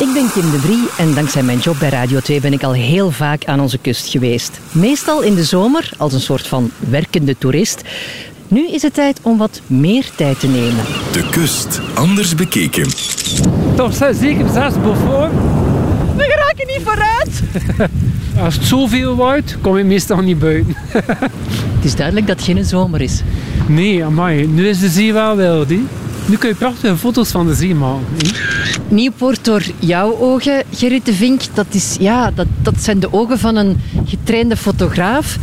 Ik ben Kim de Vrie en dankzij mijn job bij Radio 2 ben ik al heel vaak aan onze kust geweest. Meestal in de zomer als een soort van werkende toerist. Nu is het tijd om wat meer tijd te nemen. De kust, anders bekeken. Toch zeker zes Beaufort. We geraken niet vooruit! Als het zoveel waait, kom ik meestal niet buiten. Het is duidelijk dat het geen zomer is. Nee, amai, nu is de zee wel wild. hè. Nu kun je prachtige foto's van de zee maken. hè. Nieuwpoort door jouw ogen, Gerrit de Vink, dat, is, ja, dat, dat zijn de ogen van een getrainde fotograaf.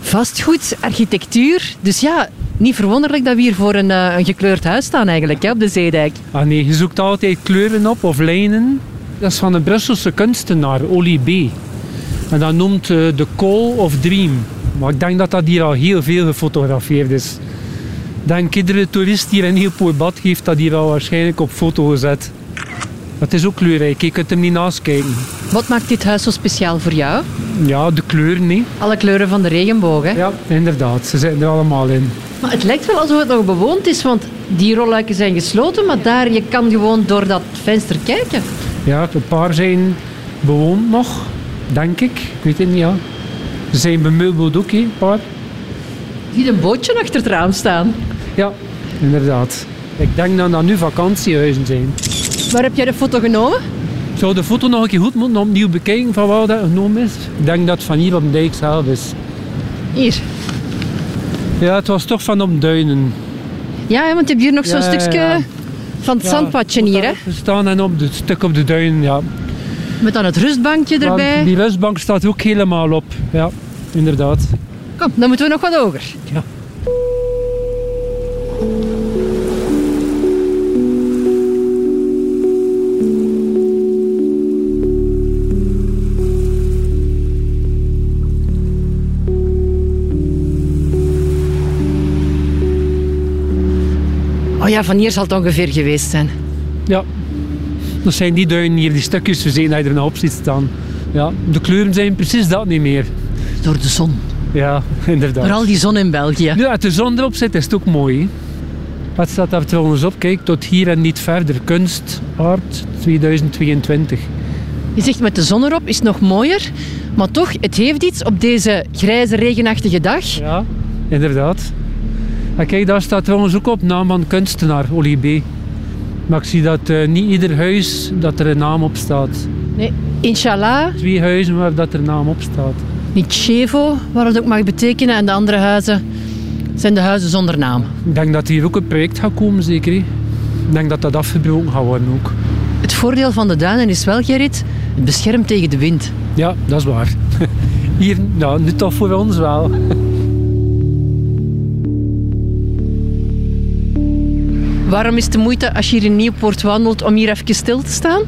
Vastgoed, architectuur. Dus ja, niet verwonderlijk dat we hier voor een, eh, een gekleurd huis staan eigenlijk, hè, op de Zeedijk. Ah nee, je zoekt altijd kleuren op of lijnen. Dat is van een Brusselse kunstenaar, Oli B. En dat noemt eh, de Call of Dream. Maar ik denk dat dat hier al heel veel gefotografeerd is. Ik denk iedere toerist hier in Nieuwpoort heeft dat hier al waarschijnlijk op foto gezet. Het is ook kleurrijk, je kunt hem niet naast kijken. Wat maakt dit huis zo speciaal voor jou? Ja, de kleuren, nee. Alle kleuren van de regenboog, hè? Ja, inderdaad. Ze zitten er allemaal in. Maar het lijkt wel alsof het nog bewoond is, want die rolluiken zijn gesloten, maar daar, je kan gewoon door dat venster kijken. Ja, een paar zijn bewoond nog, denk ik. Ik weet het niet, ja. Ze zijn bemeubeld ook, een paar. Ziet een bootje achter het raam staan. Ja, inderdaad. Ik denk dat dat nu vakantiehuizen zijn. Waar heb jij de foto genomen? Ik zou de foto nog een keer goed moeten opnieuw bekijken van waar dat genomen is. Ik denk dat het van hier op de dijk zelf is. Hier. Ja, het was toch van op duinen. Ja, want je hebt hier nog zo'n Ja, stukje ja. van het Ja, zandpadje hier, hè? We staan en op het stuk op de duinen, ja. Met dan het rustbankje erbij. Die rustbank staat ook helemaal op. Ja, inderdaad. Kom, dan moeten we nog wat hoger. Ja. Oh ja, van hier zal het ongeveer geweest zijn. Ja, dat zijn die duinen hier, die stukjes we zien dat je er nou op ziet staan. Ja, de kleuren zijn precies dat niet meer. Door de zon. Ja, inderdaad. Door al die zon in België. Nu, als de zon erop zit, is het ook mooi. hè. Wat staat daar trouwens op? Kijk, tot hier en niet verder. Kunst, art 2022. Je zegt met de zon erop is het nog mooier. Maar toch, het heeft iets op deze grijze, regenachtige dag. Ja, inderdaad. En kijk, daar staat trouwens ook op naam van kunstenaar, Oli B. Maar ik zie dat eh, niet ieder huis dat er een naam op staat. Nee, inshallah, Twee huizen waar dat er een naam op staat. niet chevo, wat het ook mag betekenen. En de andere huizen zijn de huizen zonder naam. Ik denk dat hier ook een project gaat komen, zeker. Ik denk dat dat afgebroken gaat worden ook. Het voordeel van de duinen is wel, Gerrit, het beschermt tegen de wind. Ja, dat is waar. Hier, nou, nu toch voor ons wel. Waarom is het de moeite als je hier in Nieuwpoort wandelt om hier even stil te staan?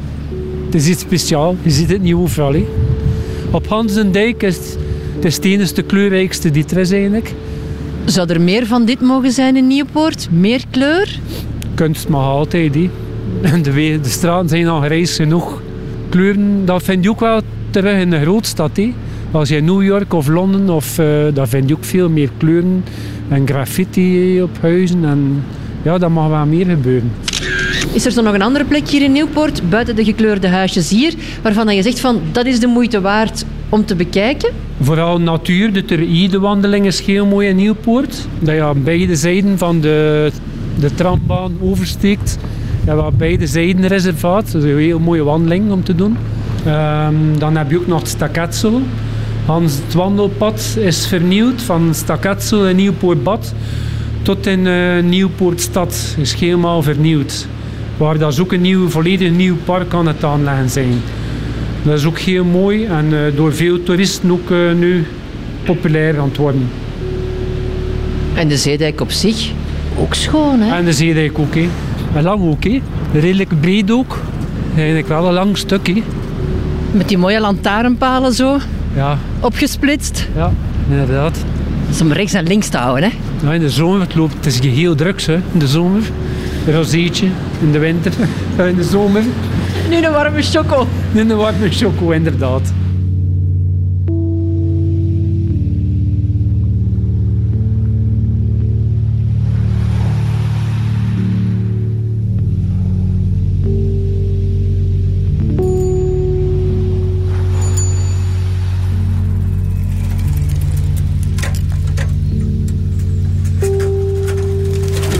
Het is iets speciaals. Je ziet het niet overal. hè. Op Hansendijk is het, het is kleurrijkste die er is eigenlijk. Zou er meer van dit mogen zijn in Nieuwpoort? Meer kleur? Kunst mag altijd. En de, wegen, de straten zijn al grijs genoeg. Kleuren, dat vind je ook wel terug in de grootstad. hè. Als je in New York of Londen, of, daar vind je ook veel meer kleuren en graffiti op huizen. En ja, dat mag wel meer gebeuren. Is er zo nog een andere plek hier in Nieuwpoort, buiten de gekleurde huisjes hier, waarvan je zegt van dat is de moeite waard om te bekijken? Vooral natuur, de Ter-Ide-wandeling is heel mooi in Nieuwpoort. Dat je aan beide zijden van de, de trambaan oversteekt. Je hebt aan beide zijden reservaat. Dat is een heel mooie wandeling om te doen. Ehm, dan heb je ook nog het Staketso. Hans, het wandelpad is vernieuwd van Staketso in Nieuwpoortbad tot in eh, Nieuwpoortstad. Is helemaal vernieuwd. Waar dat is ook een nieuw, volledig nieuw park aan het aanleggen zijn. Dat is ook heel mooi en eh, door veel toeristen ook eh, nu populair aan het worden. En de zeedijk op zich, ook schoon hè? En de zeedijk ook, hè. En lang ook, hè. Redelijk breed ook. Eigenlijk wel een lang stuk, hè. Met die mooie lantaarnpalen zo, Ja, opgesplitst. ja, inderdaad. Dat is om rechts en links te houden hè? Ja, in de zomer het loopt, het is geheel drugs, hè. In de zomer. Een rozeetje in de winter. In de zomer. Nu een warme choco. Nu een warme choco, inderdaad.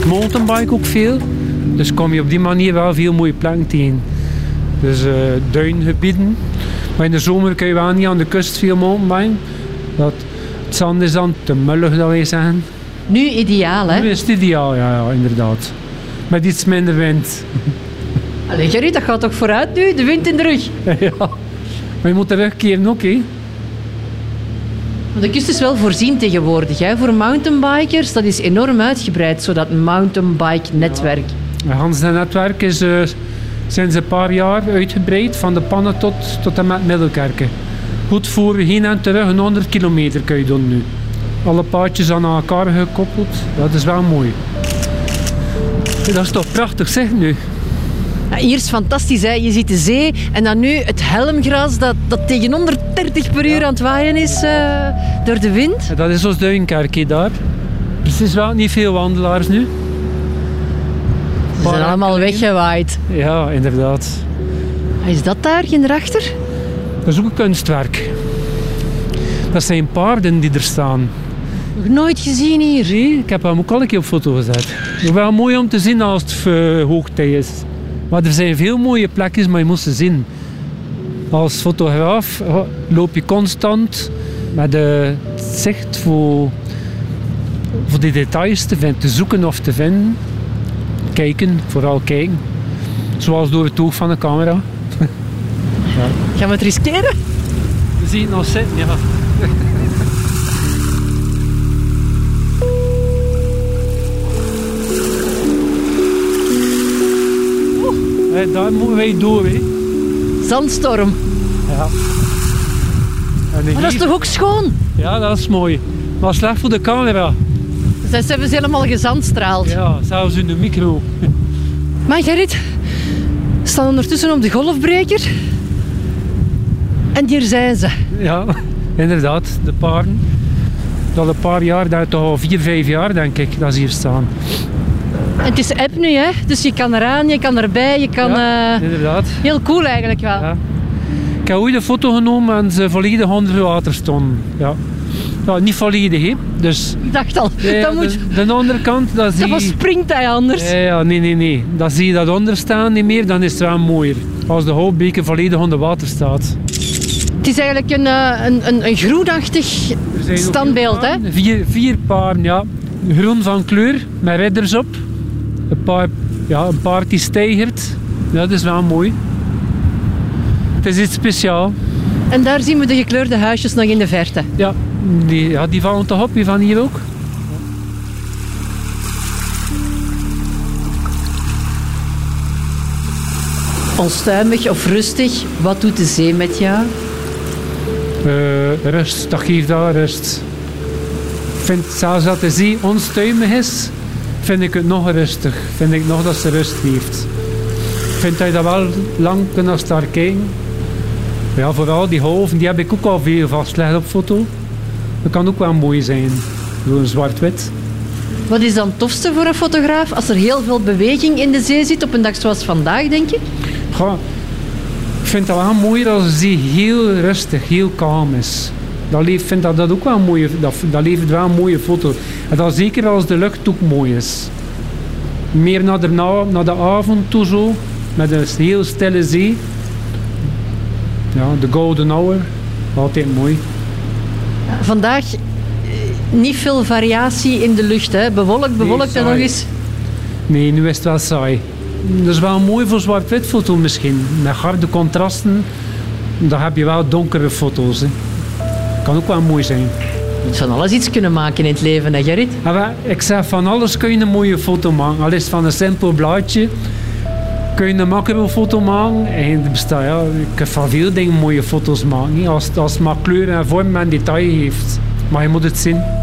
mountainbike ook veel. Dus kom je op die manier wel veel mooie plankt tegen. Dus eh, duingebieden. Maar in de zomer kun je wel niet aan de kust veel mountainbiken. Dat, het zand is dan te mullig, dat wij zeggen. Nu ideaal, hè? Nu is het ideaal, ja, ja, inderdaad. Met iets minder wind. Allee, Gerrit, dat gaat toch vooruit nu? De wind in de rug. ja. Maar je moet terugkeren ook, hè. De kust is wel voorzien tegenwoordig hè, voor mountainbikers. Dat is enorm uitgebreid, zo dat mountainbike-netwerk. Het Hans netwerk is eh, sinds een paar jaar uitgebreid, van de pannen tot, tot en met Middelkerken. Goed voor heen en terug, een 100 kilometer kun je doen nu. Alle paadjes aan elkaar gekoppeld, dat is wel mooi. Dat is toch prachtig zeg nu. Ja, hier is fantastisch, hè? je ziet de zee en dan nu het helmgras dat, dat tegen 130 per uur aan het waaien is eh, door de wind. Dat is ons Duinkerkje daar. Precies wel niet veel wandelaars nu. Ze zijn allemaal weggewaaid. Ja, inderdaad. Ah, Is dat daar, geen erachter? Dat is ook een kunstwerk. Dat zijn paarden die er staan. Nog nooit gezien hier. Zie, ik heb hem ook al een keer op foto gezet. Het is wel mooi om te zien als het eh, hoogtij is. Maar er zijn veel mooie plekjes, maar je moet ze zien. Als fotograaf eh, loop je constant met het zicht voor, voor die details te, vinden, te zoeken of te vinden. Kijken, vooral kijken. Zoals door het oog van de camera. Gaan we het riskeren? We zien het nog zitten, ja. Daar moeten wij door, hè. Zandstorm. Ja. En Maar dat is toch ook schoon? Ja, dat is mooi. Maar slecht voor de camera. Ze ze hebben ze helemaal gezandstraald. Ja, zelfs in de micro. Maar Gerrit, we staan ondertussen op de golfbreker. En hier zijn ze. Ja, inderdaad. De paarden. Dat een paar jaar, dat toch al vier, vijf jaar denk ik, dat ze hier staan. En het is app nu, hè? dus je kan eraan, je kan erbij, je kan... Ja, eh, inderdaad. heel cool eigenlijk wel. Ja. Ik heb ooit een foto genomen en ze volledig onder water stonden. Ja. Ja, niet volledig, hè. Dus Ik dacht al, ja, dat, moet, de, de andere kant, dat zie dat je... springt hij anders. Ja, ja, nee, nee, nee. Dan zie je dat onder staan niet meer, dan is het wel mooier. Als de houtbeker volledig onder water staat. Het is eigenlijk een, eh, een, een, een groenachtig standbeeld, hè? Vier, vier paarden, ja. Groen van kleur, met ridders op. Een, paar, ja, een paard die stijgert. Ja, dat is wel mooi. Het is iets speciaals. En daar zien we de gekleurde huisjes nog in de verte. Ja, die, ja, die vallen toch op, die van hier ook. Onstuimig of rustig, wat doet de zee met jou? Eh, rust, dat geeft wel rust. Ik vind zelfs dat de zee onstuimig is, vind ik het nog rustig. Vind ik nog dat ze rust heeft. Ik vind dat je dat wel lang kunt naar daar kijken. Ja, vooral die golven, die heb ik ook al veel vastgelegd op foto. Dat kan ook wel mooi zijn. Zo'n zwart-wit. Wat is dan het tofste voor een fotograaf als er heel veel beweging in de zee zit op een dag zoals vandaag, denk je? Goh, ik vind dat wel mooier als de zee heel rustig, heel kalm is. Dat vind dat, dat ook wel een mooie, dat, dat levert wel een mooie foto. En dan zeker als de lucht ook mooi is. Meer naar de, na- naar de avond toe zo, met een heel stille zee. Ja, de golden hour, altijd mooi. Vandaag eh, niet veel variatie in de lucht, hè? Bewolkt, bewolkt en nog eens. Nee, nu is het wel saai. Dat is wel mooi voor zwart-wit foto misschien. Met harde contrasten, dan heb je wel donkere foto's. Hè. Kan ook wel mooi zijn. Je moet van alles iets kunnen maken in het leven, hè Gerrit? Wel, ik zeg van alles kun je een mooie foto maken. Al is het van een simpel blaadje, kun je een macro-foto maken. En bestaat, ja, je van veel dingen mooie foto's maken. Als, als het maar kleur en vorm en detail heeft. Maar je moet het zien.